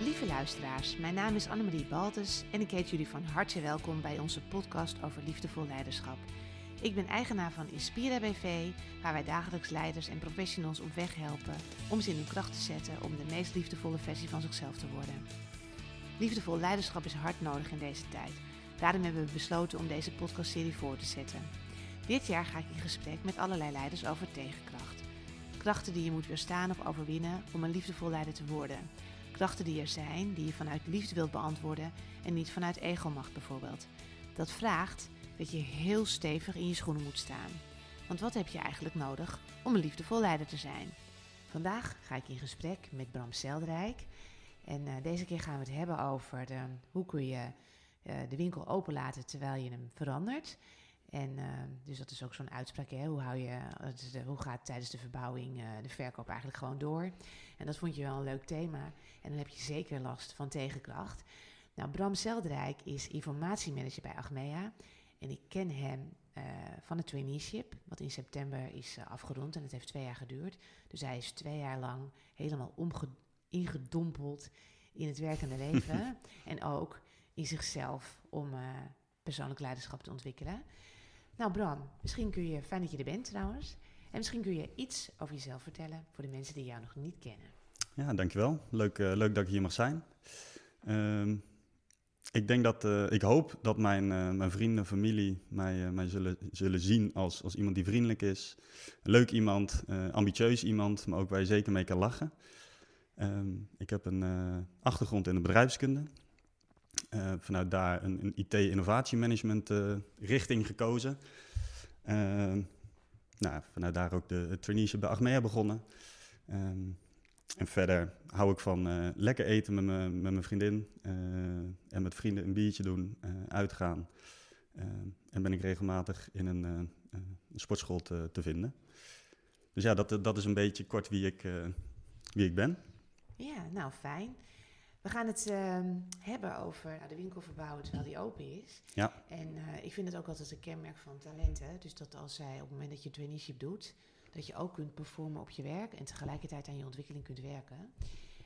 Lieve luisteraars, mijn naam is Annemarie Baltes en ik heet jullie van harte welkom bij onze podcast over liefdevol leiderschap. Ik ben eigenaar van Inspira BV, waar wij dagelijks leiders en professionals op weg helpen om ze in hun kracht te zetten om de meest liefdevolle versie van zichzelf te worden. Liefdevol leiderschap is hard nodig in deze tijd. Daarom hebben we besloten om deze podcastserie voor te zetten. Dit jaar ga ik in gesprek met allerlei leiders over tegenkracht. Krachten die je moet weerstaan of overwinnen om een liefdevol leider te worden. Krachten die er zijn, die je vanuit liefde wilt beantwoorden en niet vanuit egomacht bijvoorbeeld. Dat vraagt dat je heel stevig in je schoenen moet staan. Want wat heb je eigenlijk nodig om een liefdevol leider te zijn? Vandaag ga ik in gesprek met Bram Seldrijk. En uh, deze keer gaan we het hebben over hoe kun je uh, de winkel openlaten terwijl je hem verandert. En uh, dus dat is ook zo'n uitspraak. Hè? Hoe, hou je, hoe gaat tijdens de verbouwing de verkoop eigenlijk gewoon door? En dat vond je wel een leuk thema. En dan heb je zeker last van tegenkracht. Nou, Bram Zeldrijk is informatiemanager bij Achmea. En ik ken hem uh, van het traineeship, wat in september is afgerond. En het heeft twee jaar geduurd. Dus hij is twee jaar lang helemaal ingedompeld in het werkende leven. en ook in zichzelf om persoonlijk leiderschap te ontwikkelen. Nou, Bram, misschien kun je, fijn dat je er bent trouwens. En misschien kun je iets over jezelf vertellen voor de mensen die jou nog niet kennen. Ja, dankjewel. Leuk, leuk dat ik hier mag zijn. Um, ik denk dat, uh, ik hoop dat mijn, uh, mijn vrienden, familie mij, uh, mij zullen, zullen zien als, als iemand die vriendelijk is. Leuk iemand, ambitieus iemand, maar ook waar je zeker mee kan lachen. Um, ik heb een achtergrond in de bedrijfskunde. Vanuit daar een, een IT-innovatiemanagement richting gekozen. Ehm, nou, vanuit daar ook de, de traineeship bij Achmea begonnen. Um, en verder hou ik van uh, lekker eten met, me, met mijn vriendin uh, en met vrienden een biertje doen, uh, uitgaan. en ben ik regelmatig in een, een sportschool te, te, vinden. Dus ja, dat, dat is een beetje kort wie ik, wie ik ben. Ja, nou fijn. We gaan het ehm, hebben over nou, de winkel verbouwen terwijl die open is. Ja. En ik vind het ook altijd een kenmerk van talenten. Dus dat als zij op het moment dat je traineeship doet, dat je ook kunt performen op je werk en tegelijkertijd aan je ontwikkeling kunt werken.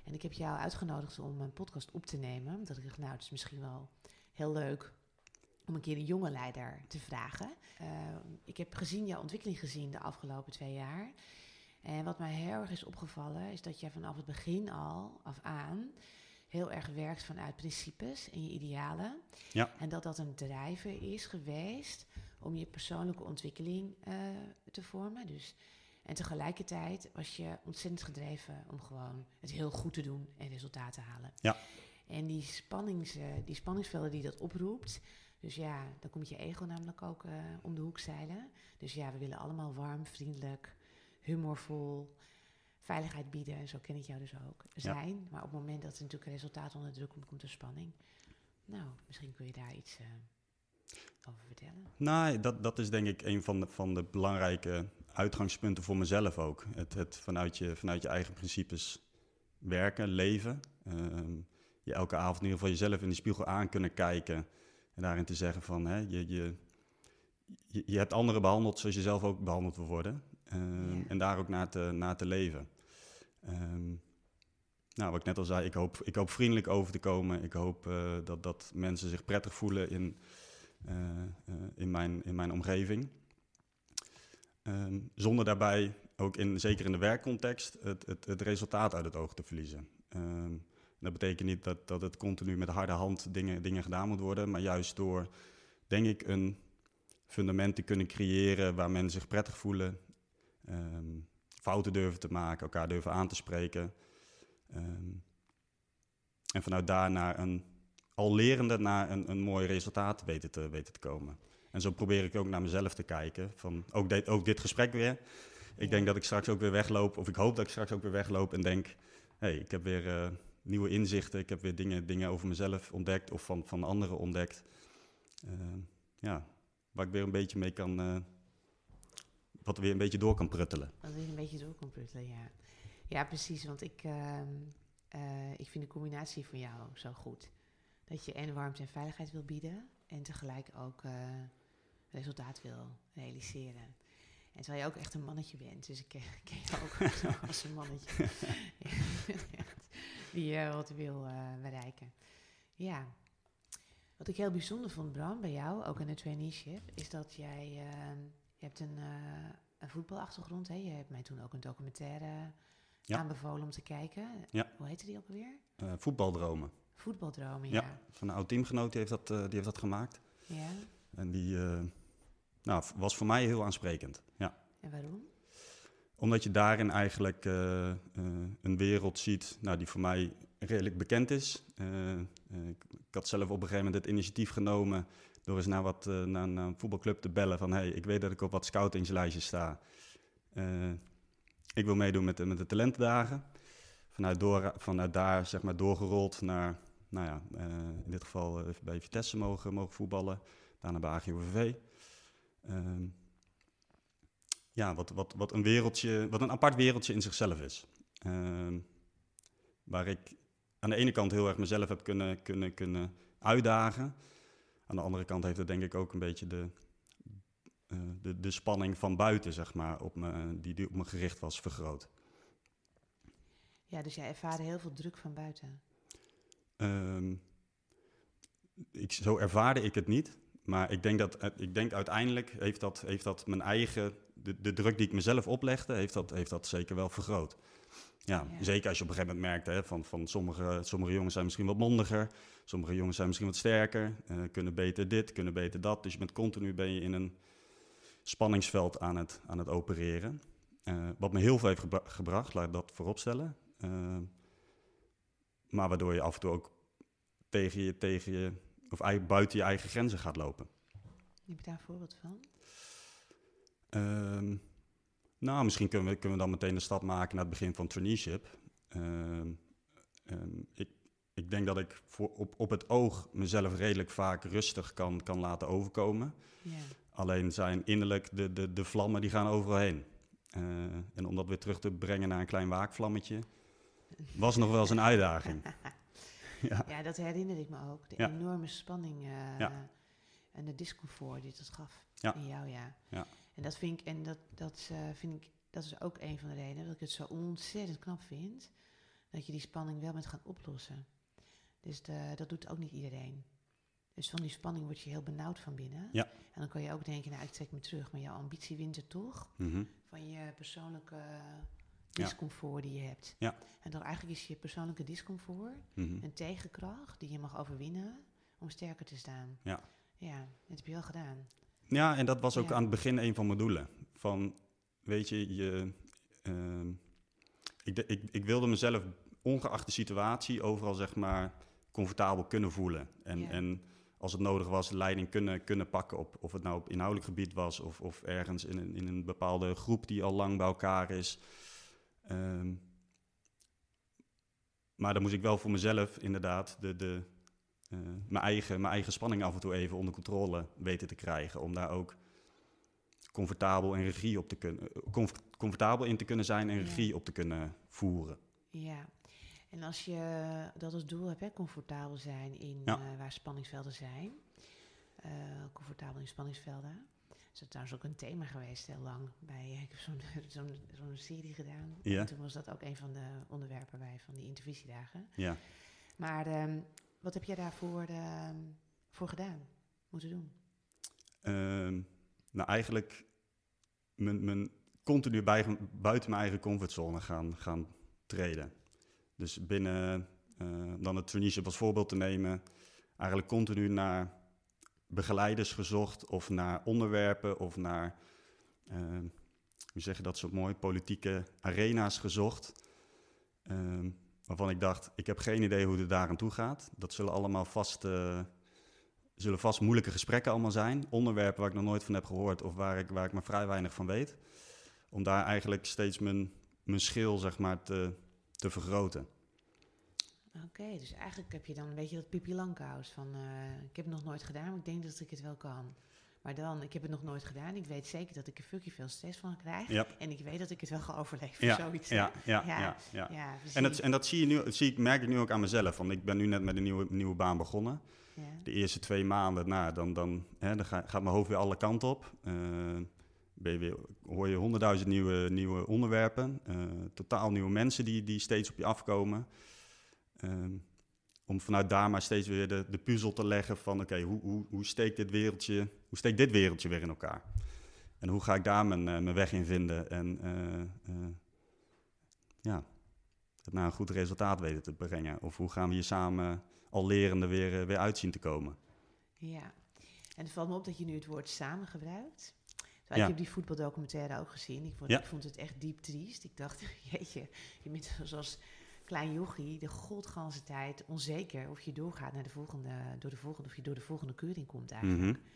En ik heb jou uitgenodigd om een podcast op te nemen. Omdat ik dacht, nou, het is misschien wel heel leuk om een keer een jonge leider te vragen. Uh, ik heb gezien, jouw ontwikkeling gezien de afgelopen twee jaar. En wat mij heel erg is opgevallen, is dat jij vanaf het begin al af aan heel erg werkt vanuit principes en je idealen. Ja. En dat dat een drijver is geweest om je persoonlijke ontwikkeling uh, te vormen. Dus, en tegelijkertijd was je ontzettend gedreven om gewoon het heel goed te doen en resultaten te halen. Ja. En die, spannings, uh, die spanningsvelden die dat oproept, dus ja, dan komt je ego namelijk ook uh, om de hoek zeilen. Dus ja, we willen allemaal warm, vriendelijk, humorvol, veiligheid bieden. En zo ken ik jou dus ook. Zijn. Ja. Maar op het moment dat er natuurlijk een resultaat onder druk komt, komt er spanning. Nou, misschien kun je daar iets uh, over vertellen? Nou, dat, dat is denk ik een van de, van de belangrijke uitgangspunten voor mezelf ook. Het, het vanuit, je, vanuit je eigen principes werken, leven. Uh, je elke avond in ieder geval jezelf in de spiegel aan kunnen kijken. En daarin te zeggen van, hè, je, je, je, je hebt anderen behandeld zoals je zelf ook behandeld wil worden. Ja. En daar ook naar te, naar te leven. Um, nou, wat ik net al zei, ik hoop, ik hoop vriendelijk over te komen. Ik hoop uh, dat, dat mensen zich prettig voelen in, uh, uh, in, mijn, in mijn omgeving. Um, zonder daarbij, ook in, zeker in de werkcontext, het, het, het resultaat uit het oog te verliezen. Um, dat betekent niet dat, dat het continu met harde hand dingen, dingen gedaan moet worden, maar juist door, denk ik, een fundament te kunnen creëren waar mensen zich prettig voelen, um, fouten durven te maken, elkaar durven aan te spreken. Um, en vanuit daar naar een, al lerende naar een, een mooi resultaat weten te, weten te komen. En zo probeer ik ook naar mezelf te kijken. Van ook, dit, ook dit gesprek weer. Ik ja. denk dat ik straks ook weer wegloop, of ik hoop dat ik straks ook weer wegloop en denk: hé, hey, ik heb weer uh, nieuwe inzichten, ik heb weer dingen, dingen over mezelf ontdekt of van, van anderen ontdekt. Uh, ja, waar ik weer een beetje mee kan, uh, wat weer een beetje door kan pruttelen. Wat weer een beetje door kan pruttelen, ja. Ja, precies, want ik, ik vind de combinatie van jou zo goed. Dat je en warmte en veiligheid wil bieden en tegelijk ook resultaat wil realiseren. En terwijl je ook echt een mannetje bent, dus ik ken, ken je ook als een mannetje. die je wat wil uh, bereiken. Ja. Wat ik heel bijzonder vond, Bram, bij jou, ook in de traineeship, is dat jij, uh, je hebt een, uh, een voetbalachtergrond. Hè? Je hebt mij toen ook een documentaire ja. aanbevolen om te kijken. Ja. Hoe heette die ook alweer? voetbaldromen. Voetbaldromen, ja. ja. Van een oud teamgenoot die heeft dat, die heeft dat gemaakt. Ja. En die nou, was voor mij heel aansprekend. Ja. En waarom? Omdat je daarin eigenlijk uh, uh, een wereld ziet nou, die voor mij redelijk bekend is. Uh, ik, ik, had zelf op een gegeven moment het initiatief genomen door eens naar, wat, naar, naar, een voetbalclub te bellen van... hey, ik weet dat ik op wat scoutingslijstjes sta. ik wil meedoen met, met de talentendagen. Vanuit, door, vanuit daar zeg maar doorgerold naar, nou ja, in dit geval bij Vitesse mogen, mogen voetballen. Daarna bij AGOVV. Ehm, ja, wat, wat, wat, een wereldje, wat een apart wereldje in zichzelf is. Ehm, waar ik aan de ene kant heel erg mezelf heb kunnen, kunnen, kunnen uitdagen. Aan de andere kant heeft het denk ik ook een beetje de, uh, de, de spanning van buiten, zeg maar, op me, die, die op me gericht was, vergroot. Ja, dus jij ervaarde heel veel druk van buiten? Um, ik, zo ervaarde ik het niet. Maar ik denk dat ik denk uiteindelijk heeft dat, heeft dat mijn eigen, de, de druk die ik mezelf oplegde, heeft dat, heeft dat zeker wel vergroot. Ja, zeker als je op een gegeven moment merkt hè, van, van sommige, sommige jongens zijn misschien wat mondiger, sommige jongens zijn misschien wat sterker, uh, kunnen beter dit, kunnen beter dat. Dus je bent continu ben je in een spanningsveld aan het, aan het opereren. Uh, wat me heel veel heeft gebra gebracht, laat ik dat vooropstellen. Uh, maar waardoor je af en toe ook tegen je, tegen je of eigenlijk buiten je eigen grenzen gaat lopen. Heb je daar een voorbeeld van? Um, nou, misschien kunnen we, kunnen we dan meteen de stap maken naar het begin van traineeship. Um, um, ik, ik denk dat ik voor, op, op het oog mezelf redelijk vaak rustig kan, kan laten overkomen. Alleen zijn innerlijk de, de, de vlammen die gaan overal heen. Uh, en om dat weer terug te brengen naar een klein waakvlammetje, was nog wel eens een uitdaging. ja. ja, dat herinner ik me ook. De enorme spanning uh, en de discomfort die dat gaf in jou, ja. En dat vind ik, en dat, dat uh, vind ik, dat is ook een van de redenen dat ik het zo ontzettend knap vind, dat je die spanning wel bent gaan oplossen. Dus de, dat doet ook niet iedereen. Dus van die spanning word je heel benauwd van binnen. Ja. En dan kan je ook denken, nou ik trek me terug, maar jouw ambitie wint er toch. Mm -hmm. Van je persoonlijke discomfort die je hebt. Ja. En dan eigenlijk is je persoonlijke discomfort mm -hmm. een tegenkracht die je mag overwinnen om sterker te staan. Ja. Ja, dat heb je wel gedaan. Ja, en dat was ook ja. aan het begin een van mijn doelen. Van, weet je, je uh, ik, ik, ik wilde mezelf, ongeacht de situatie, overal zeg maar comfortabel kunnen voelen. En, Ja. en als het nodig was, leiding kunnen, kunnen pakken op of het nou op inhoudelijk gebied was of, of ergens in een, in een bepaalde groep die al lang bij elkaar is. Ehm, maar dan moest ik wel voor mezelf inderdaad de, de, eh, mijn, eigen, mijn eigen spanning af en toe even onder controle weten te krijgen. Om daar ook comfortabel en regie op te kunnen, comf- comfortabel in te kunnen zijn en Ja. regie op te kunnen voeren. Ja. En als je dat als doel hebt, hè, comfortabel zijn in Ja. eh, waar spanningsvelden zijn. eh, comfortabel in spanningsvelden. Is dat trouwens ook een thema geweest heel lang. Bij, ik heb zo'n zo'n zo'n serie gedaan. Ja. En toen was dat ook een van de onderwerpen bij van die intervisiedagen. Ja. Maar ehm, wat heb jij daarvoor ehm, voor gedaan? Moeten doen? Ehm, nou, eigenlijk mijn, mijn continu bij, buiten mijn eigen comfortzone gaan, gaan treden. Dus binnen, eh, dan het traineeship als voorbeeld te nemen, eigenlijk continu naar begeleiders gezocht of naar onderwerpen of naar, eh, hoe zeg je dat zo mooi, politieke arena's gezocht. Ehm, waarvan ik dacht, ik heb geen idee hoe het daar aan toe gaat. Dat zullen allemaal vast, eh, zullen vast moeilijke gesprekken allemaal zijn. Onderwerpen waar ik nog nooit van heb gehoord of waar ik, waar ik maar vrij weinig van weet. Om daar eigenlijk steeds mijn, mijn schil zeg maar, te, te vergroten. Oké, dus eigenlijk heb je dan een beetje dat Pipi Langkous van... eh, ik heb het nog nooit gedaan, maar ik denk dat ik het wel kan. Maar dan, ik heb het nog nooit gedaan. Ik weet zeker dat ik er fucking veel stress van krijg. Ja. En ik weet dat ik het wel ga overleven. Ja, zoiets. ja, ja, Ja. ja, ja. En dat, en dat zie je nu, zie ik, merk ik nu ook aan mezelf. Want ik ben nu net met een nieuwe, nieuwe baan begonnen. Ja. De eerste twee maanden, nou, dan, dan, hè, dan ga- gaat mijn hoofd weer alle kanten op. Eh, ben je weer, hoor je honderdduizend nieuwe, nieuwe onderwerpen. eh, totaal nieuwe mensen die, die steeds op je afkomen. ehm, om vanuit daar maar steeds weer de, de puzzel te leggen van oké, hoe, hoe, hoe steekt dit wereldje, hoe steekt dit wereldje weer in elkaar? En hoe ga ik daar mijn, eh, mijn weg in vinden en eh, eh, ja, het naar een goed resultaat weten te brengen? Of hoe gaan we hier samen al lerende weer, weer uitzien te komen? Ja, en het valt me op dat je nu het woord samen gebruikt. Ja. Ik heb die voetbaldocumentaire ook gezien. Ik vond, Ja. ik vond het echt diep triest. Ik dacht, jeetje, je bent zoals klein jochie de godganse tijd onzeker of je doorgaat naar de volgende, door de volgende, of je door de volgende keuring komt eigenlijk. Mhm,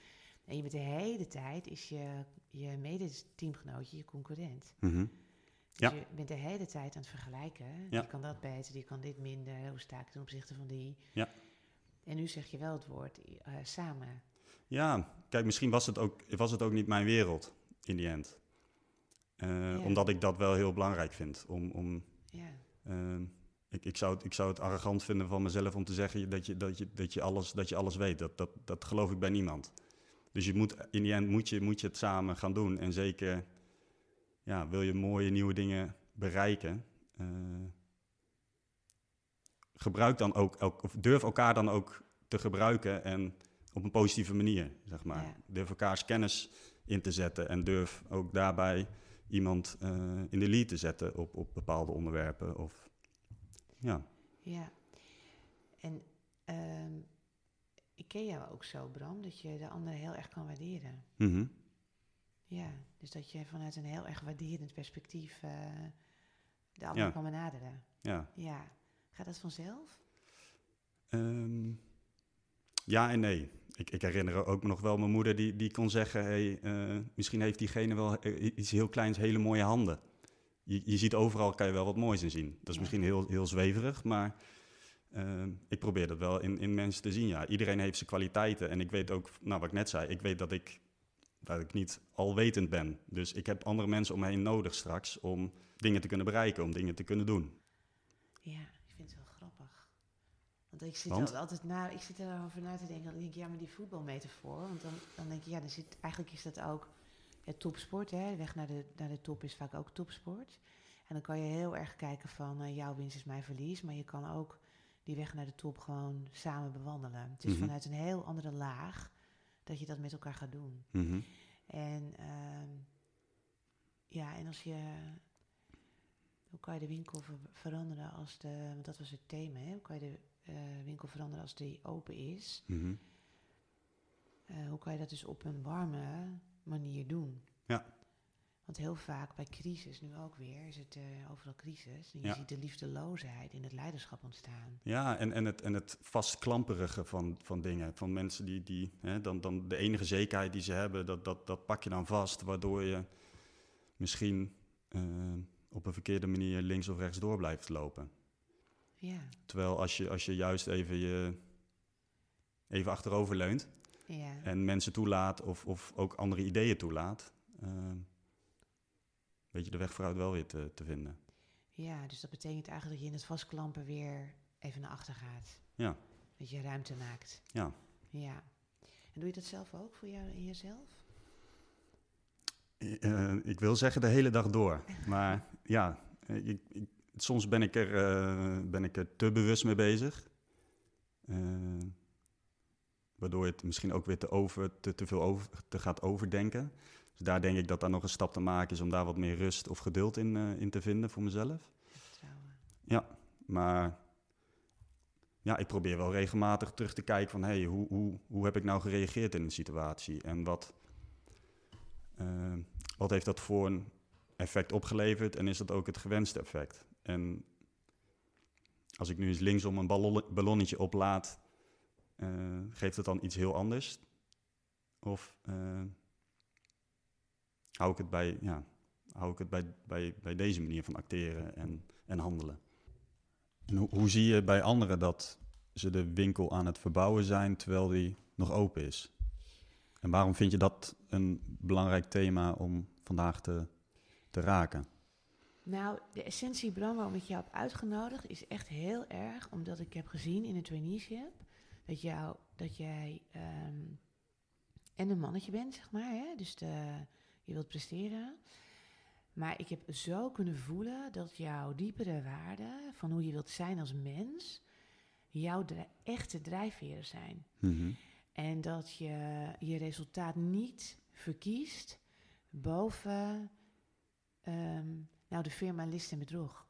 En je bent de hele tijd is je, je mede-teamgenootje je concurrent. mhm. Dus Ja. je bent de hele tijd aan het vergelijken. Ja. Die kan dat beter, die kan dit minder. Hoe sta ik ten opzichte van die? Ja. En nu zeg je wel het woord eh, samen. Ja, kijk, misschien was het, ook, was het ook niet mijn wereld in die end. Eh, Ja. Omdat ik dat wel heel belangrijk vind. Om, om, Ja, eh, ik, ik, zou het, ik zou het arrogant vinden van mezelf om te zeggen dat je, dat je, dat je, alles, dat je alles weet. Dat, dat, dat geloof ik bij niemand. Dus je moet, in die end moet je, moet je het samen gaan doen. En zeker ja, wil je mooie nieuwe dingen bereiken. eh, gebruik dan ook, elk- of durf elkaar dan ook te gebruiken en op een positieve manier, zeg maar. Ja. Durf elkaars kennis in te zetten en durf ook daarbij iemand eh, in de lead te zetten op, op bepaalde onderwerpen. Of, ja. ja. En ik ken jou ook zo, Bram, dat je de ander heel erg kan waarderen. Mhm. Ja, dus dat je vanuit een heel erg waarderend perspectief eh, de ander Ja. kan benaderen. ja. Ja. Gaat dat vanzelf? Ehm, ja en nee. Ik, ik herinner ook nog wel mijn moeder die, die kon zeggen... Hey, eh, misschien heeft diegene wel eh, iets heel kleins, hele mooie handen. Je, je ziet overal, kan je wel wat moois in zien. Dat is misschien heel, heel zweverig, maar ehm, ik probeer dat wel in, in mensen te zien. Ja, iedereen heeft zijn kwaliteiten. En ik weet ook, nou wat ik net zei, ik weet dat ik, dat ik niet alwetend ben. Dus ik heb andere mensen om me heen nodig straks om dingen te kunnen bereiken, om dingen te kunnen doen. Ja, ik vind het wel grappig. Want ik zit Want? al- altijd na, ik zit erover na te denken. Dan denk ik, ja, maar die voetbalmetafoor. Want dan, dan denk je, ja, dan zit, eigenlijk is dat ook het topsport. Hè? De weg naar de, naar de top is vaak ook topsport. En dan kan je heel erg kijken van eh, jouw winst is mijn verlies. Maar je kan ook die weg naar de top gewoon samen bewandelen. Het is Mhm. vanuit een heel andere laag dat je dat met elkaar gaat doen. Mhm. En ehm, ja, en als je. Hoe kan je de winkel ver- veranderen als de. Want dat was het thema, hè? Hoe kan je de eh, winkel veranderen als die open is? Mhm. Eh, hoe kan je dat dus op een warme doen? Ja. Want heel vaak bij crisis, nu ook weer, is het eh, overal crisis. En je Ja. ziet de liefdeloosheid in het leiderschap ontstaan. Ja, en, en het, en het vastklamperige van, van dingen. Van mensen die, die hè, dan, dan de enige zekerheid die ze hebben, dat, dat, dat pak je dan vast, waardoor je misschien eh, op een verkeerde manier links of rechts door blijft lopen. Ja, Terwijl als je, als je juist even, je, even achterover leunt ja. en mensen toelaat of, of ook andere ideeën toelaat, eh, weet je de weg vooruit wel weer te, te vinden. ja, dus dat betekent eigenlijk dat je in het vastklampen weer even naar achter gaat. Ja. Dat je ruimte maakt. Ja. Ja. En doe je dat zelf ook voor jou in jezelf? Eh, ik wil zeggen de hele dag door. Maar ja, eh, ik, ik- soms ben ik, er, eh, ben ik er te bewust mee bezig. Eh, waardoor je het misschien ook weer te, over, te, te veel over, te gaat overdenken. Dus daar denk ik dat daar nog een stap te maken is om daar wat meer rust of geduld in, eh, in te vinden voor mezelf. Vertrouwen. Maar ja, ik probeer wel regelmatig terug te kijken van... hey, hoe, hoe, hoe heb ik nou gereageerd in een situatie? En wat, eh, wat heeft dat voor een effect opgeleverd? En is dat ook het gewenste effect? En als ik nu eens linksom een ballon, ballonnetje oplaat... eh, geeft het dan iets heel anders? Of eh, hou ik het bij, ja, hou ik het bij, bij, bij deze manier van acteren en, en handelen? En hoe, hoe zie je bij anderen dat ze de winkel aan het verbouwen zijn terwijl die nog open is? En waarom vind je dat een belangrijk thema om vandaag te, te raken? Nou, de essentie, Bram, waarom ik jou heb uitgenodigd, is echt heel erg omdat ik heb gezien in het traineeship dat, jou, dat jij ehm, en een mannetje bent, zeg maar. Hè? Dus de, je wilt presteren. Maar ik heb zo kunnen voelen dat jouw diepere waarde van hoe je wilt zijn als mens, jouw echte drijfveren zijn. Mhm. En dat je je resultaat niet verkiest boven ehm, nou, de firma list en bedrog.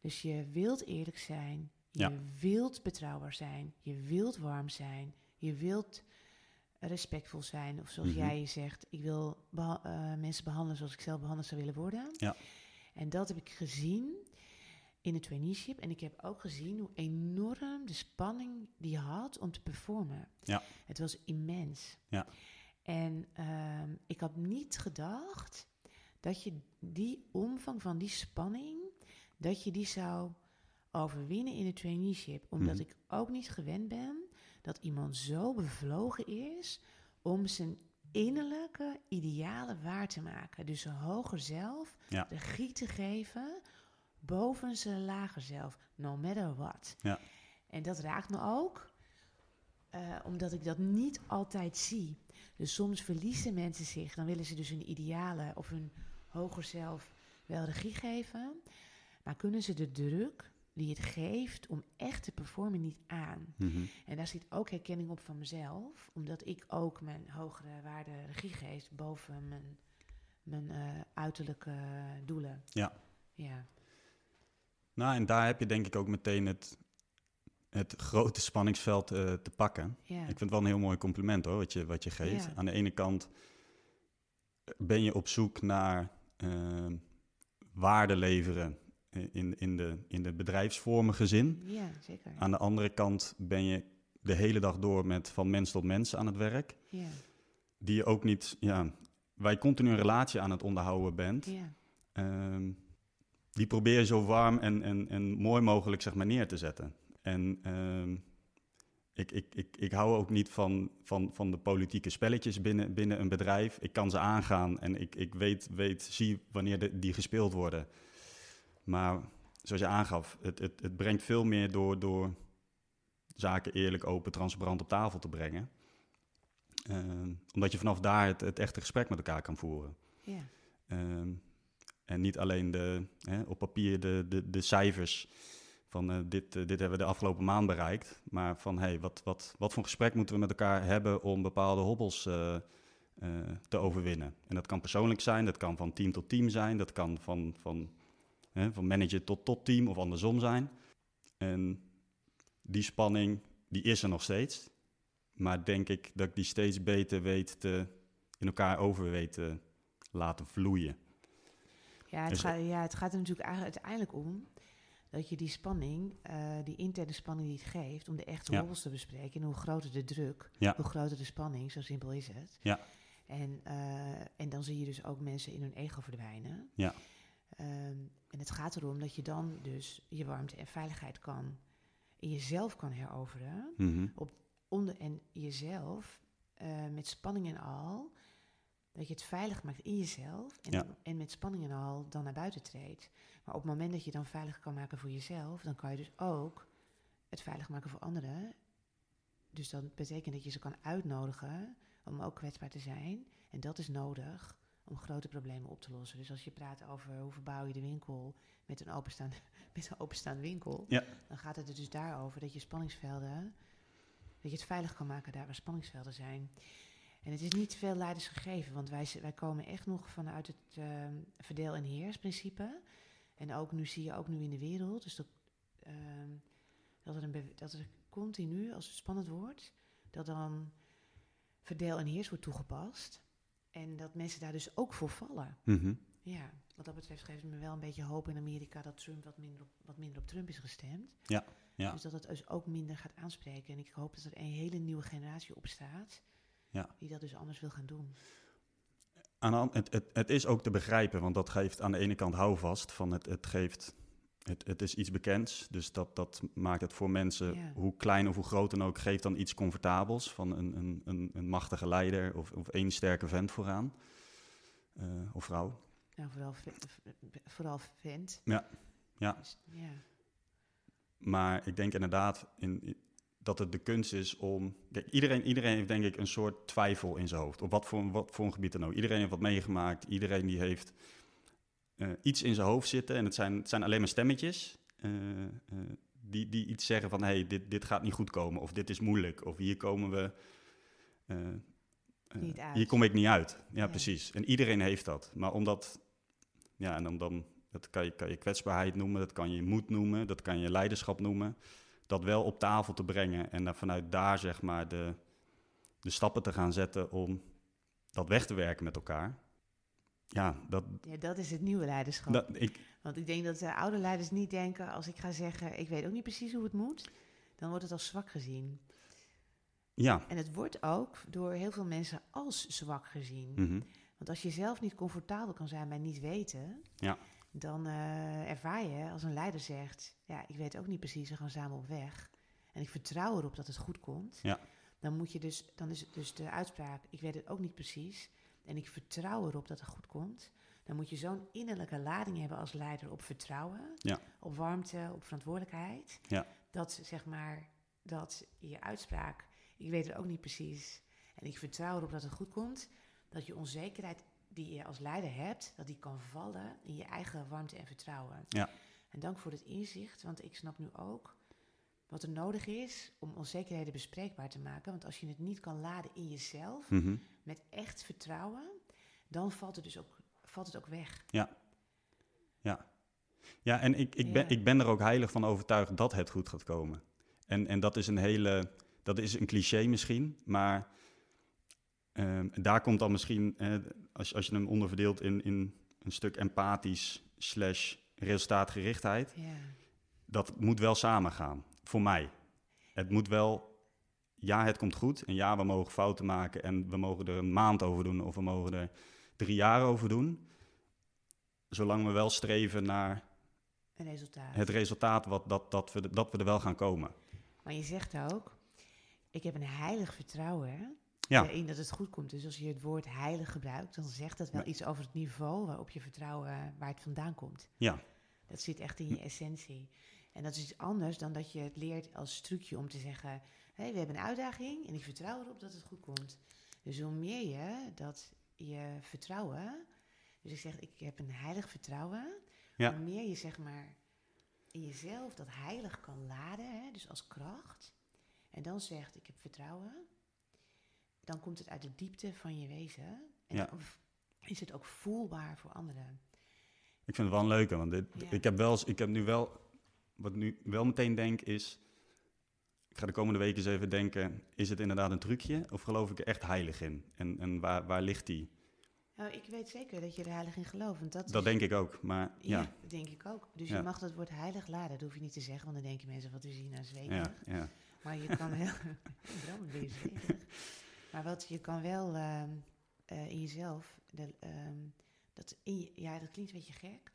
Dus je wilt eerlijk zijn, je wilt betrouwbaar zijn, je wilt warm zijn, je wilt respectvol zijn. Of zoals Mhm. jij zegt, ik wil beha- eh, mensen behandelen zoals ik zelf behandeld zou willen worden. Ja. En dat heb ik gezien in het traineeship. En ik heb ook gezien hoe enorm de spanning die je had om te performen. Ja. Het was immens. Ja. En ehm, ik had niet gedacht dat je die omvang van die spanning, dat je die zou overwinnen in het traineeship. Omdat Mhm. ik ook niet gewend ben dat iemand zo bevlogen is om zijn innerlijke idealen waar te maken. Dus een hoger zelf, Ja. regie te geven boven zijn lager zelf, no matter what. Ja. En dat raakt me ook, eh, omdat ik dat niet altijd zie. Dus soms verliezen mensen zich, dan willen ze dus hun idealen of hun hoger zelf wel regie geven, maar kunnen ze de druk die het geeft om echt te performen niet aan. Mhm. En daar zit ook herkenning op van mezelf, omdat ik ook mijn hogere waarde regie geef boven mijn, mijn eh, uiterlijke doelen. Ja. Ja, Nou, en daar heb je denk ik ook meteen het, het grote spanningsveld eh, te pakken. ja. Ik vind het wel een heel mooi compliment hoor, wat je, wat je geeft. Ja. Aan de ene kant ben je op zoek naar eh, waarde leveren in, in, de, in de bedrijfsvormige zin. ja zeker. Aan de andere kant ben je de hele dag door met van mens tot mens aan het werk. Ja, Die je ook niet, ja, waar je continu een relatie aan het onderhouden bent. ja, Ehm, die probeer je zo warm en, en, en mooi mogelijk zeg maar, neer te zetten. En ehm, ik, ik, ik, ik hou ook niet van, van, van de politieke spelletjes binnen, binnen een bedrijf. Ik kan ze aangaan en ik, ik weet, weet, zie wanneer de, die gespeeld worden. Maar zoals je aangaf, het, het, het brengt veel meer door, door zaken eerlijk, open, transparant op tafel te brengen. Ehm, omdat je vanaf daar het, het echte gesprek met elkaar kan voeren. ja. Ehm, en niet alleen de, hè, op papier de, de, de cijfers van eh, dit, eh, dit hebben we de afgelopen maand bereikt. Maar van hey, wat, wat, wat voor gesprek moeten we met elkaar hebben om bepaalde hobbels eh, te overwinnen. En dat kan persoonlijk zijn, dat kan van team tot team zijn, dat kan van, van, hè, van manager tot tot team of andersom zijn. En die spanning, die is er nog steeds. Maar denk ik dat ik die steeds beter weet te, in elkaar over weet te laten vloeien. Ja, het, Is- gaat, ja, het gaat er natuurlijk uiteindelijk om dat je die spanning, eh, die interne spanning die het geeft, om de echte Ja. hobbels te bespreken. En hoe groter de druk, Ja. hoe groter de spanning, zo simpel is het. Ja. En, eh, en dan zie je dus ook mensen in hun ego verdwijnen. Ja. Ehm, en het gaat erom dat je dan dus je warmte en veiligheid kan, in jezelf kan heroveren. Mhm. Onder, en jezelf, eh, met spanning en al, dat je het veilig maakt in jezelf. En, Ja. en met spanning en al dan naar buiten treedt. Maar op het moment dat je dan veilig kan maken voor jezelf, dan kan je dus ook het veilig maken voor anderen. Dus dat betekent dat je ze kan uitnodigen om ook kwetsbaar te zijn. En dat is nodig om grote problemen op te lossen. Dus als je praat over hoe verbouw je de winkel met een openstaande, met een openstaande winkel, Ja. dan gaat het er dus daarover dat je spanningsvelden, dat je het veilig kan maken daar waar spanningsvelden zijn. En het is niet veel leiders gegeven, want wij, wij komen echt nog vanuit het ehm, verdeel- en heersprincipe. En ook nu zie je ook nu in de wereld, dus dat, ehm, dat, er een dat er continu, als het spannend wordt, dat dan verdeel en heers wordt toegepast. En dat mensen daar dus ook voor vallen. Mhm. Ja, wat dat betreft geeft het me wel een beetje hoop in Amerika dat Trump wat minder op, wat minder op Trump is gestemd. Ja, ja. Dus dat het dus ook minder gaat aanspreken. En ik hoop dat er een hele nieuwe generatie opstaat Ja. die dat dus anders wil gaan doen. Aan het, het, het is ook te begrijpen, want dat geeft aan de ene kant houvast van het, het geeft. Het, het is iets bekends, dus dat, dat maakt het voor mensen, hoe klein of hoe groot dan ook, geeft dan iets comfortabels van een, een, een, een machtige leider of, of één sterke vent vooraan. Eh, of vrouw. Nou, vooral, vooral vent. Ja, ja. Dus, ja. Maar ik denk inderdaad in, dat het de kunst is om. Kijk, iedereen, iedereen heeft denk ik een soort twijfel in zijn hoofd. Op wat voor, wat voor een gebied dan ook. Iedereen heeft wat meegemaakt. Iedereen die heeft eh, iets in zijn hoofd zitten. En het zijn, het zijn alleen maar stemmetjes. eh, eh, die, die iets zeggen van... hé, hey, dit, dit gaat niet goed komen of dit is moeilijk of hier komen we... Hier kom ik niet uit. Ja, precies. En iedereen heeft dat. Maar omdat... Ja, en dan, dan dat kan, je, kan je kwetsbaarheid noemen, dat kan je moed noemen... dat kan je leiderschap noemen. Dat wel op tafel te brengen en dan vanuit daar zeg maar de, de stappen te gaan zetten... om dat weg te werken met elkaar. Ja, dat... Ja, dat is het nieuwe leiderschap. dat ik, Want ik denk dat de oude leiders niet denken, als ik ga zeggen, ik weet ook niet precies hoe het moet, dan wordt het als zwak gezien. ja. En het wordt ook door heel veel mensen als zwak gezien. mhm. Want als je zelf niet comfortabel kan zijn bij niet weten, Ja. dan eh, ervaar je als een leider zegt, ja, ik weet ook niet precies, we gaan samen op weg. En ik vertrouw erop dat het goed komt. Ja. Dan moet je dus, dan is het dus de uitspraak, ik weet het ook niet precies. En ik vertrouw erop dat het goed komt. Dan moet je zo'n innerlijke lading hebben als leider op vertrouwen, Ja. op warmte, op verantwoordelijkheid. Ja. Dat zeg maar, dat je uitspraak, ik weet het ook niet precies. En ik vertrouw erop dat het goed komt. Dat je onzekerheid die je als leider hebt, dat die kan vallen in je eigen warmte en vertrouwen. Ja. En dank voor het inzicht, want ik snap nu ook wat er nodig is om onzekerheden bespreekbaar te maken. Want als je het niet kan laden in jezelf, Mhm. Met echt vertrouwen, dan valt het dus ook, valt het ook weg. Ja, en ik, ik, ben, Ja. ik ben er ook heilig van overtuigd dat het goed gaat komen. En, en dat is een hele, dat is een cliché misschien, maar ehm, daar komt dan misschien, eh, als, je- als je hem onderverdeelt in, in een stuk empathisch slash resultaatgerichtheid, Ja. dat moet wel samengaan, voor mij. Het moet wel, ja, het komt goed en ja, we mogen fouten maken en we mogen er een maand over doen of we mogen er drie jaar over doen. Zolang we wel streven naar Een resultaat. het resultaat wat, dat, dat, we, dat we er wel gaan komen. Maar je zegt ook, ik heb een heilig vertrouwen hè, Ja. in dat het goed komt. Dus als je het woord heilig gebruikt, dan zegt dat wel Ja. iets over het niveau waarop je vertrouwen, eh, waar het vandaan komt. Ja, Dat zit echt in je essentie. En dat is iets anders dan dat je het leert als trucje om te zeggen, hé, we hebben een uitdaging en ik vertrouw erop dat het goed komt. Dus hoe meer je dat je vertrouwen, dus ik zeg, ik heb een heilig vertrouwen, Ja. hoe meer je zeg maar in jezelf dat heilig kan laden, hè, dus als kracht, en dan zegt, ik heb vertrouwen, dan komt het uit de diepte van je wezen en Ja. dan is het ook voelbaar voor anderen. ik vind het wel een leuke, want dit, Ja. ik, heb wel, ik heb nu wel, wat ik nu wel meteen denk is, ik ga de komende weken eens even denken, is het inderdaad een trucje of geloof ik er echt heilig in? En, en waar, waar ligt die? Nou, ik weet zeker dat je er heilig in gelooft. Want dat Dat is- denk ik ook, maar Ja, ja, dat denk ik ook. Dus Ja. je mag dat woord heilig laden. Dat hoef je niet te zeggen, want dan denken mensen wat is hier nou zweverig. ja, ja, Maar je kan wel... Ben je zweverig? Maar wat je kan wel ehm, eh, in jezelf... De, ehm, dat in je, ja, dat klinkt een beetje gek.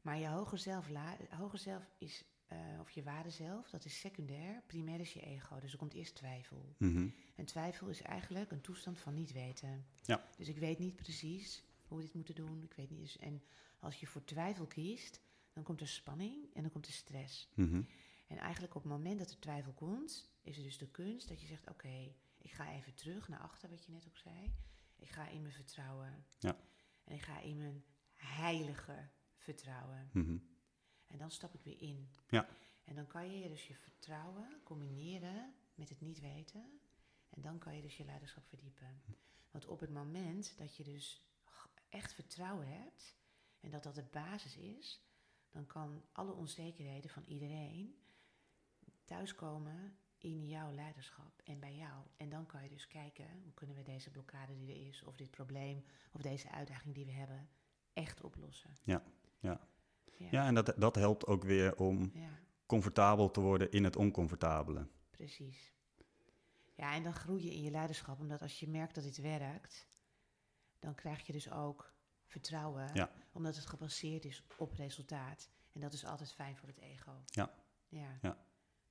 Maar je hoger zelf, la, hoger zelf is... eh, of je ware zelf, dat is secundair. Primair is je ego. Dus er komt eerst twijfel. Mhm. En twijfel is eigenlijk een toestand van niet weten. Ja. Dus ik weet niet precies hoe we dit moeten doen. Ik weet niet. Dus, en als je voor twijfel kiest, dan komt er spanning en dan komt er stress. Mhm. En eigenlijk op het moment dat er twijfel komt, is er dus de kunst dat je zegt: Oké, ik ga even terug naar achter, wat je net ook zei. Ik ga in mijn vertrouwen. Ja. En ik ga in mijn heilige vertrouwen. Mhm. En dan stap ik weer in. Ja. En dan kan je dus je vertrouwen combineren met het niet weten. En dan kan je dus je leiderschap verdiepen. Want op het moment dat je dus echt vertrouwen hebt en dat dat de basis is, dan kan alle onzekerheden van iedereen thuiskomen in jouw leiderschap en bij jou. En dan kan je dus kijken, hoe kunnen we deze blokkade die er is, of dit probleem, of deze uitdaging die we hebben, echt oplossen. Ja, ja. Ja, ja en dat, dat helpt ook weer om ja. comfortabel te worden in het oncomfortabele. Precies. Ja, en dan groei je in je leiderschap, omdat als je merkt dat dit werkt, dan krijg je dus ook vertrouwen, Ja. omdat het gebaseerd is op resultaat. En dat is altijd fijn voor het ego. Ja. Ja. Ja.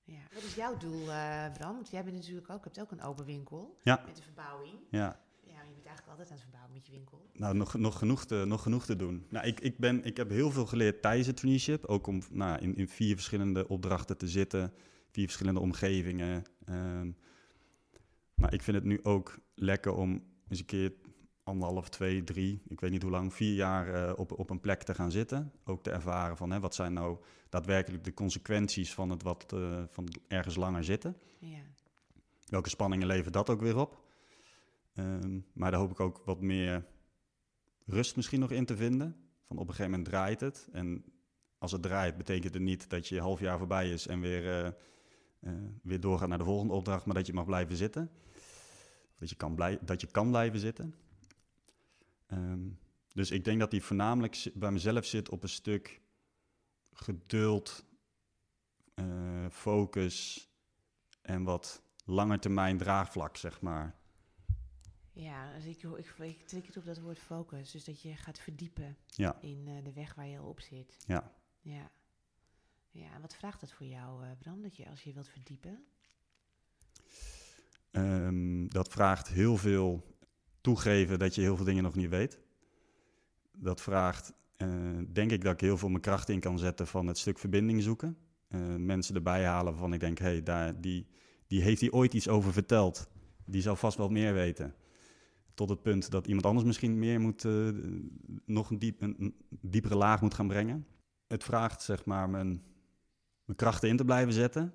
ja. Wat is jouw doel, eh, Bram? Want jij bent natuurlijk ook, hebt ook een open winkel Ja. met een verbouwing. Ja, Ja, je bent eigenlijk altijd aan het verbouwen met je winkel. Nou, nog, nog, genoeg, te, nog genoeg te doen. Nou, ik, ik, ben, ik heb heel veel geleerd tijdens het traineeship. Ook om nou, in, in vier verschillende opdrachten te zitten. Vier verschillende omgevingen. Ehm, maar ik vind het nu ook lekker om eens een keer anderhalf, twee, drie, ik weet niet hoe lang, vier jaar eh, op, op een plek te gaan zitten. Ook te ervaren van hè, wat zijn nou daadwerkelijk de consequenties van het wat eh, van ergens langer zitten. Ja. Welke spanningen levert dat ook weer op? Ehm, maar daar hoop ik ook wat meer rust misschien nog in te vinden. Van op een gegeven moment draait het. En als het draait, betekent het niet dat je half jaar voorbij is en weer, eh, eh, weer doorgaat naar de volgende opdracht, maar dat je mag blijven zitten. Dat je kan, blij dat je kan blijven zitten. Ehm, dus ik denk dat die voornamelijk bij mezelf zit op een stuk geduld, eh, focus en wat langetermijn draagvlak, zeg maar. Ja, dus ik, ik, ik trek het op dat woord focus. Dus dat je gaat verdiepen Ja. in eh, de weg waar je al op zit. Ja. Ja. Ja, en wat vraagt dat voor jou, eh, Bram, dat je als je wilt verdiepen? Ehm, dat vraagt heel veel toegeven dat je heel veel dingen nog niet weet. Dat vraagt, eh, denk ik, dat ik heel veel mijn kracht in kan zetten van het stuk verbinding zoeken. Mensen erbij halen waarvan ik denk, hé, hey, daar, die, die heeft hij ooit iets over verteld. Die zou vast wel meer weten. Tot het punt dat iemand anders misschien meer moet, eh, nog een, diep, een, een diepere laag moet gaan brengen. Het vraagt, zeg maar, mijn, mijn krachten in te blijven zetten.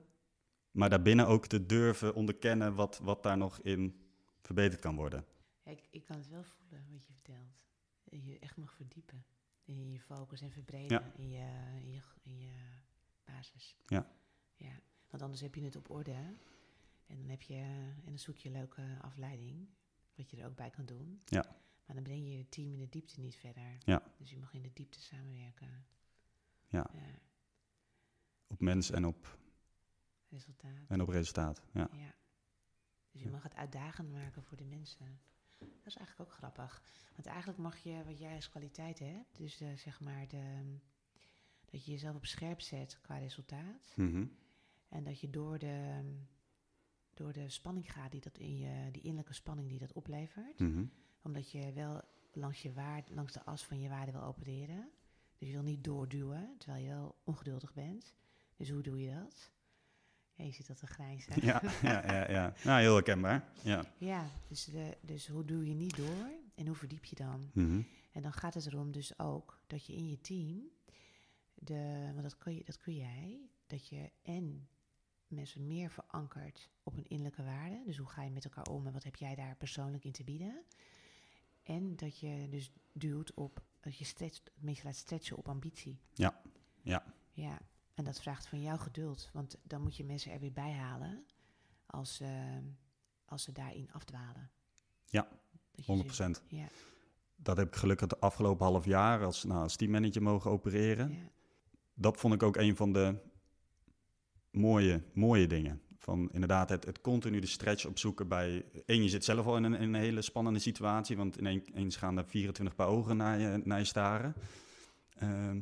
Maar daarbinnen ook te durven onderkennen wat, wat daar nog in verbeterd kan worden. Ja, ik, ik kan het wel voelen wat je vertelt. Dat je echt mag verdiepen in je focus en verbreden Ja. in, je, in, je, in je basis. Ja. ja. Want anders heb je het op orde. En dan, heb je, en dan zoek je een leuke afleiding, wat je er ook bij kan doen. Ja. Maar dan breng je het team in de diepte niet verder. Ja. Dus je mag in de diepte samenwerken. Ja. ja Op mens en op, resultaat. en op resultaat. Ja. Ja. Dus je mag het uitdagend maken voor de mensen. Dat is eigenlijk ook grappig. Want eigenlijk mag je, wat jij als kwaliteit hebt, dus de, zeg maar de, dat je jezelf op scherp zet qua resultaat. Mhm. En dat je door de, door de spanning gaat, die, dat in je, die innerlijke spanning die dat oplevert. Mhm. Omdat je wel langs, je waarde, langs de as van je waarde wil opereren. Dus je wil niet doorduwen, terwijl je wel ongeduldig bent. Dus hoe doe je dat? Ja, je zit dat te grijnzen. Ja, ja, ja, ja. Nou, heel herkenbaar. Ja. Ja, dus, de, dus hoe doe je niet door en hoe verdiep je dan? Mhm. En dan gaat het erom dus ook dat je in je team, de, want dat kun, je, dat kun jij, dat je en mensen meer verankert op hun innerlijke waarden. Dus hoe ga je met elkaar om en wat heb jij daar persoonlijk in te bieden? En dat je dus duwt op, dat je stretcht, mensen laat stretchen op ambitie. Ja, ja. Ja, en dat vraagt van jou geduld, want dan moet je mensen er weer bij halen als, eh, als ze daarin afdwalen. Ja, Dat je 100%. ze- Ja, Dat heb ik gelukkig het afgelopen half jaar als, nou, als teammanager mogen opereren. ja, Dat vond ik ook een van de mooie, mooie dingen. Van inderdaad het, het continu de stretch opzoeken bij... Eén, je zit zelf al in een, in een hele spannende situatie... want ineens gaan er 24 paar ogen naar je, naar je staren. Ehm,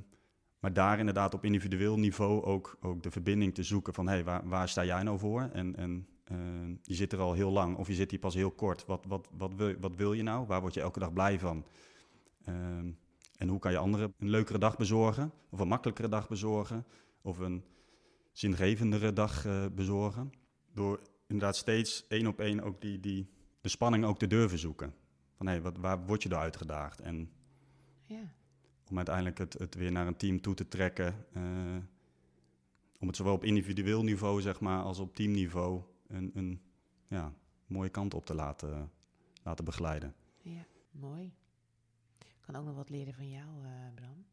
maar daar inderdaad op individueel niveau ook, ook de verbinding te zoeken van... hé, hey, waar, waar sta jij nou voor? En, en eh, je zit er al heel lang of je zit hier pas heel kort. Wat, wat, wat, wil, wat wil je nou? Waar word je elke dag blij van? Ehm, en hoe kan je anderen een leukere dag bezorgen? Of een makkelijkere dag bezorgen? Of een zingevendere dag eh, bezorgen? Door inderdaad steeds één op één ook die, die, de spanning ook te durven zoeken. Van hé, wat, waar word je door uitgedaagd? En ja. om uiteindelijk het, het weer naar een team toe te trekken. eh, om het zowel op individueel niveau, zeg maar, als op teamniveau een, een ja, mooie kant op te laten, laten begeleiden. Ja, mooi. Ik kan ook nog wat leren van jou, eh, Bram.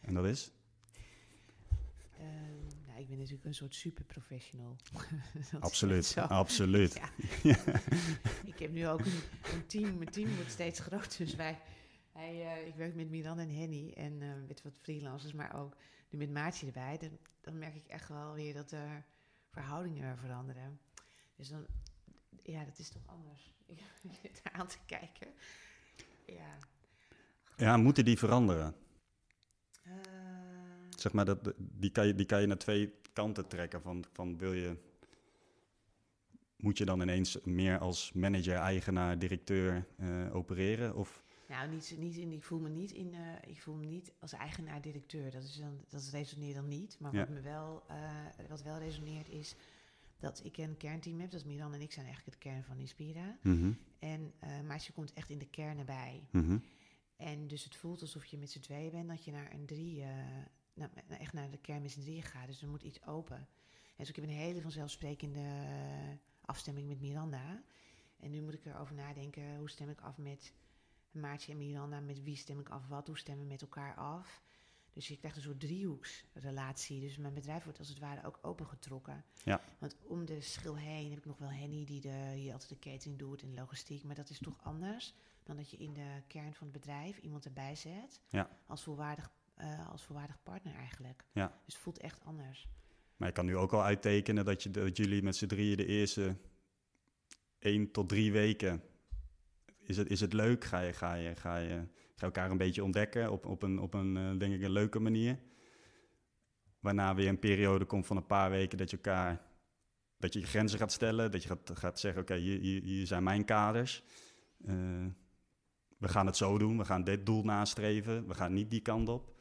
En dat is? Ehm, nou, ik ben natuurlijk een soort superprofessional. Absoluut, absoluut. Ja. ik heb nu ook een, een team. Mijn team wordt steeds groter. Dus wij, hij, eh, ik werk met Milan en Henny en eh, met wat freelancers, maar ook nu met Maartje erbij. Dan, dan merk ik echt wel weer dat er verhoudingen veranderen. Dus dan, ja, dat is toch anders. Ik zit aan te kijken. Ja. Ja, moeten die veranderen? Zeg maar, dat, die, kan je, die kan je naar twee kanten trekken. Van, van wil je, moet je dan ineens meer als manager, eigenaar, directeur eh, opereren? Of, Nou, niet, niet in, ik voel me niet in, eh, ik voel me niet als eigenaar-directeur. Dat, is dan, dat resoneert dan niet. Maar Ja. wat me wel, eh, wat wel resoneert is dat ik een kernteam heb. Dat is Miran en ik zijn eigenlijk het kern van Inspira. Mhm, En, uh, maar ze komt echt in de kern erbij. Mhm. En dus het voelt alsof je met z'n tweeën bent, dat je naar een drie, uh, nou, echt naar de kern met z'n drieën gaat. Dus er moet iets open. En dus ik heb een hele vanzelfsprekende afstemming met Miranda. En nu moet ik erover nadenken, hoe stem ik af met Maartje en Miranda? Met wie stem ik af wat? Hoe stemmen we met elkaar af? Dus je krijgt een soort driehoeksrelatie. Dus mijn bedrijf wordt als het ware ook opengetrokken. Ja. Want om de schil heen heb ik nog wel Henny die de, hier altijd de catering doet en logistiek. Maar dat is toch anders dan dat je in de kern van het bedrijf iemand erbij zet. Ja. Als, volwaardig, uh, als volwaardig partner eigenlijk. Ja. Dus het voelt echt anders. Maar je kan nu ook al uittekenen dat, je, dat jullie met z'n drieën de eerste één tot drie weken... Is het, is het leuk? Ga je, ga, je, ga, je, ga je elkaar een beetje ontdekken op, op een, op een uh, denk ik, een leuke manier? Waarna weer een periode komt van een paar weken dat je elkaar... Dat je je grenzen gaat stellen, dat je gaat, gaat zeggen... oké, hier, hier, hier, zijn mijn kaders. Uh, we gaan het zo doen, we gaan dit doel nastreven, we gaan niet die kant op.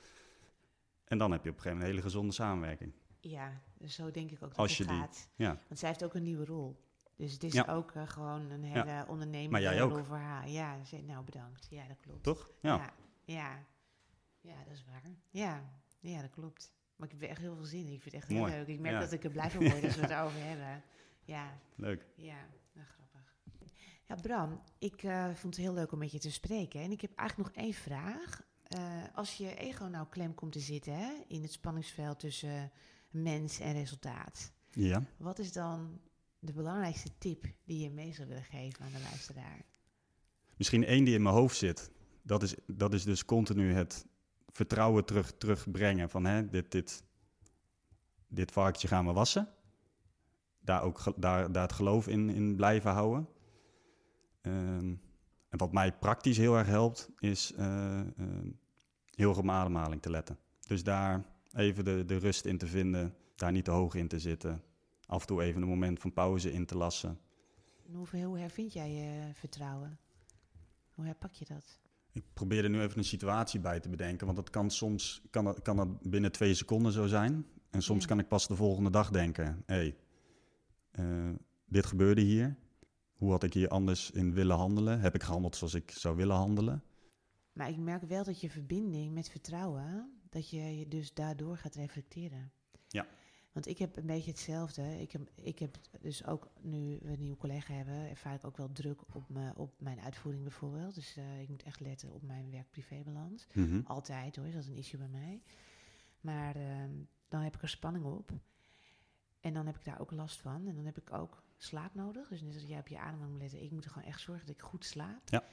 En dan heb je op een gegeven moment een hele gezonde samenwerking. Ja, dus zo denk ik ook dat Als het je die- gaat. Ja, Want zij heeft ook een nieuwe rol. Dus het is Ja. ook eh, gewoon een hele Maar ondernemende rol voor haar. Ja, ze, nou bedankt. Ja, dat klopt. toch? Ja. Ja, ja. Ja, dat is waar. Ja, ja, dat klopt. Maar ik heb er echt heel veel zin in. Ik vind het echt heel leuk. Ik merk Ja. dat ik er blij van word als we het erover hebben. Ja, leuk. ja, nou, grappig. Ja, Bram, ik eh, vond het heel leuk om met je te spreken. En ik heb eigenlijk nog één vraag. Eh, als je ego nou klem komt te zitten hè, in het spanningsveld tussen mens en resultaat. Ja. Wat is dan de belangrijkste tip die je mee zou willen geven aan de luisteraar? Misschien één die in mijn hoofd zit. Dat is, dat is dus continu het vertrouwen terug, terugbrengen van hè, dit, dit, dit varkentje gaan we wassen. Daar ook daar, daar het geloof in, in blijven houden. Ehm, en wat mij praktisch heel erg helpt, is eh, ehm, heel erg op mijn ademhaling te letten. Dus daar even de, de rust in te vinden, daar niet te hoog in te zitten. Af en toe even een moment van pauze in te lassen. En Hoe, hoe hervind jij je vertrouwen? Hoe herpak je dat? Ik probeer er nu even een situatie bij te bedenken, want dat kan soms kan dat, kan dat binnen twee seconden zo zijn. En soms Ja. kan ik pas de volgende dag denken: hé, hey, eh, dit gebeurde hier. Hoe had ik hier anders in willen handelen? Heb ik gehandeld zoals ik zou willen handelen? Maar ik merk wel dat je verbinding met vertrouwen, dat je je dus daardoor gaat reflecteren. Ja. Want ik heb een beetje hetzelfde. Ik heb, ik heb dus ook, nu we een nieuwe collega hebben, ervaar ik ook wel druk op, me, op mijn uitvoering bijvoorbeeld. Dus eh, ik moet echt letten op mijn werk-privé-balans. Mhm. Altijd hoor, is dat een issue bij mij. Maar ehm, dan heb ik er spanning op. En dan heb ik daar ook last van. En dan heb ik ook slaap nodig. Dus net als jij op je ademhaling moet letten. Ik moet er gewoon echt zorgen dat ik goed slaap. Ja.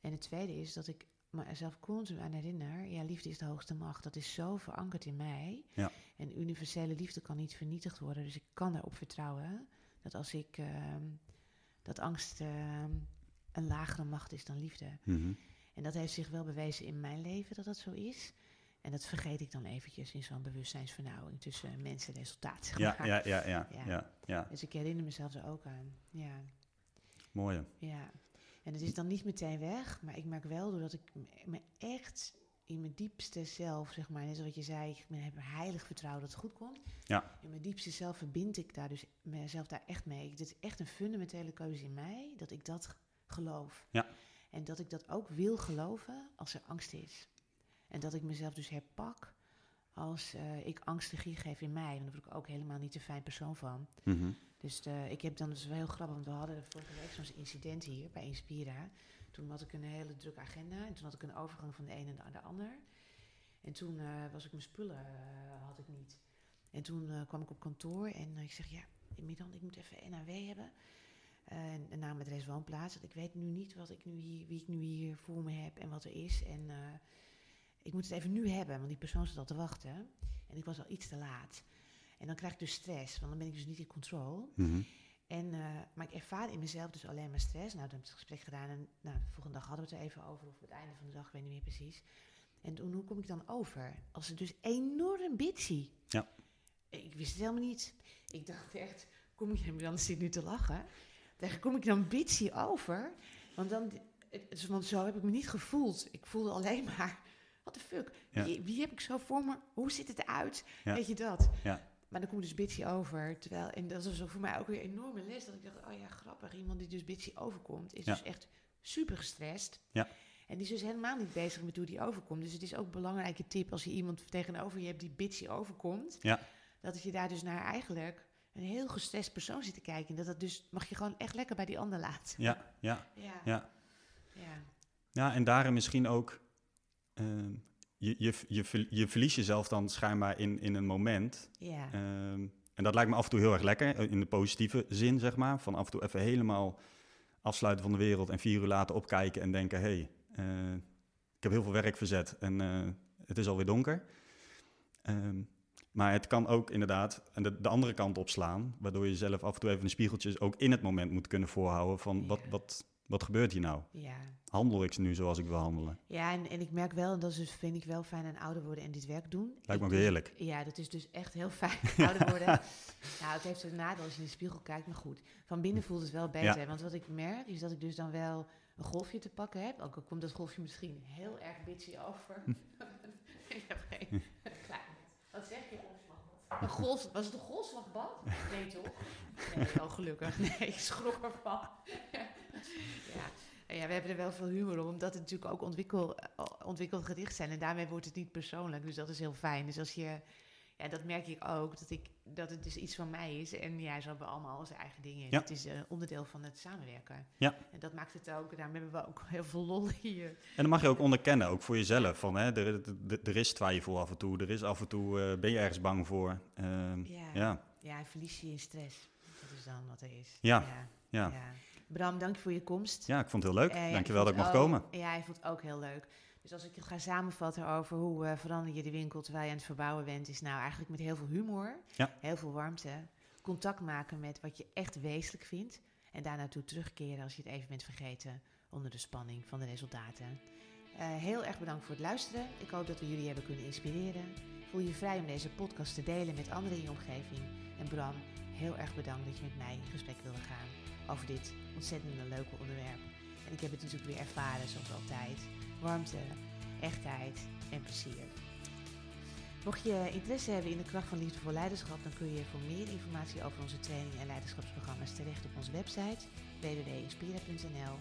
En het tweede is dat ik mezelf continu aan herinner. Ja, liefde is de hoogste macht. Dat is zo verankerd in mij. Ja. En universele liefde kan niet vernietigd worden. Dus ik kan erop vertrouwen. Dat als ik... ehm, dat angst ehm, een lagere macht is dan liefde. Mhm. En dat heeft zich wel bewezen in mijn leven dat dat zo is. En dat vergeet ik dan eventjes in zo'n bewustzijnsvernauwing tussen mens en resultaat. Ja, ja, ja, ja, Ja. ja, ja. Dus ik herinner mezelf er ook aan. Ja, Mooi. ja. En het is dan niet meteen weg, maar ik merk wel doordat ik me- echt in mijn diepste zelf, zeg maar, net zoals wat je zei, ik heb heilig vertrouwen dat het goed komt. Ja. In mijn diepste zelf verbind ik daar dus mezelf daar echt mee. Dit is echt een fundamentele keuze in mij, dat ik dat geloof. Ja. En dat ik dat ook wil geloven als er angst is. En dat ik mezelf dus herpak als eh, ik angstregie geef in mij. En daar word ik ook helemaal niet een fijn persoon van. Mhm. Dus ik heb dan dus wel heel grappig, want we hadden vorige week zo'n incident hier bij Inspira. Toen had ik een hele drukke agenda en toen had ik een overgang van de ene naar de ander. En toen eh, was ik mijn spullen eh, had ik niet. En toen kwam ik op kantoor en ik zeg, ja, Miran, ik moet even NAW hebben. En een naam, adres, woonplaats. Want ik weet nu niet wat ik nu hier, wie ik nu hier voor me heb en wat er is. En ik moet het even nu hebben, want die persoon zat al te wachten. En ik was al iets te laat. En dan krijg ik dus stress, want dan ben ik dus niet in controle. Mhm. En, eh, maar ik ervaar in mezelf dus alleen maar stress. Nou, toen heb ik het gesprek gedaan en nou, de volgende dag hadden we het er even over. Of het einde van de dag, ik weet niet meer precies. En toen, hoe kom ik dan over? Als het dus enorm bitchy. Ja. Ik wist het helemaal niet. Ik dacht echt, kom ik dan zit nu te lachen. Ik dacht, kom ik dan bitchy over? Want, dan, het- want zo heb ik me niet gevoeld. Ik voelde alleen maar, what the fuck? Ja. Wie, wie heb ik zo voor me? Hoe ziet het eruit? Ja. Weet je dat? Ja. Maar dan kom je dus Bitsy over. Terwijl, en dat was voor mij ook weer een enorme les. Dat ik dacht, oh ja, grappig. Iemand die dus Bitsy overkomt, is dus echt super gestrest. Ja. En die is dus helemaal niet bezig met hoe die overkomt. Dus het is ook een belangrijke tip als je iemand tegenover je hebt die Bitsy overkomt. Ja. Dat je daar dus naar eigenlijk een heel gestrest persoon zit te kijken. En dat dat dus mag je gewoon echt lekker bij die ander laten. Ja, ja, Ja. ja. ja. Ja, en daarin misschien ook... ehm, je, je, je, je verliest jezelf dan schijnbaar in, in een moment. Ja. Ehm, en dat lijkt me af en toe heel erg lekker, eh, in de positieve zin, zeg maar. Van af en toe even helemaal afsluiten van de wereld en vier uur later opkijken en denken... hé, hey, eh, ik heb heel veel werk verzet en eh, het is alweer donker. Ehm, maar het kan ook inderdaad en de, de andere kant opslaan... waardoor je jezelf af en toe even de spiegeltjes ook in het moment moet kunnen voorhouden... van Ja. wat, wat gebeurt hier nou? ja. Handel ik nu zoals ik wil handelen? Ja, en, en ik merk wel, en dat is dus, vind ik wel fijn aan ouder worden en dit werk doen. Lijkt me ook heerlijk. Ja, dat is dus echt heel fijn ouder worden. nou, het heeft een nadeel als je in de spiegel kijkt, maar goed. Van binnen voelt het wel beter. Want wat ik merk, is dat ik dus dan wel een golfje te pakken heb. Ook al komt dat golfje misschien heel erg bitchy over. ik heb geen... Klaar. Wat zeg je? Een golf, was het een golfslagbad? Nee, toch? Nee, oh gelukkig. Nee, ik schrok ervan. ja. En ja, we hebben er wel veel humor om, omdat het natuurlijk ook ontwikkel, eh, ontwikkeld gedicht zijn. En daarmee wordt het niet persoonlijk, dus dat is heel fijn. Dus als je, ja, dat merk ik ook, dat, ik, dat het dus iets van mij is. En ja, zo hebben we allemaal onze eigen dingen. Ja. Het is een onderdeel van het samenwerken. Ja. En dat maakt het ook, daarom hebben we ook heel veel lol hier. En dat mag je ook onderkennen, ook voor jezelf. Van, hè, er, er, er is twijfel af en toe, er is af en toe, eh, ben je ergens bang voor? Ehm, Ja. ja, Ja, verlies je in stress. Dat is dan wat er is. Ja, Ja. ja. Bram, dank je voor je komst. ja, ik vond het heel leuk. Eh, ja, Dankjewel dat ik mag komen. Ja, ik vond het ook heel leuk. Dus als ik het ga samenvatten over hoe eh, verander je de winkel terwijl je aan het verbouwen bent, is nou eigenlijk met heel veel humor, Ja. heel veel warmte, contact maken met wat je echt wezenlijk vindt en daar naartoe terugkeren als je het even bent vergeten onder de spanning van de resultaten. Eh, heel erg bedankt voor het luisteren. Ik hoop dat we jullie hebben kunnen inspireren. Voel je vrij om deze podcast te delen met anderen in je omgeving. En Bram, heel erg bedankt dat je met mij in gesprek wilde gaan over dit ontzettend leuke onderwerp. En ik heb het natuurlijk weer ervaren, zoals altijd. Warmte, echtheid en plezier. Mocht je interesse hebben in de kracht van liefdevol leiderschap, dan kun je voor meer informatie over onze trainingen en leiderschapsprogramma's terecht op onze website www.inspira.nl.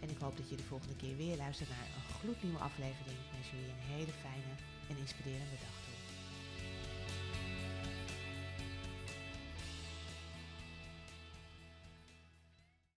En ik hoop dat je de volgende keer weer luistert naar een gloednieuwe aflevering. Ik wens jullie een hele fijne en inspirerende dag.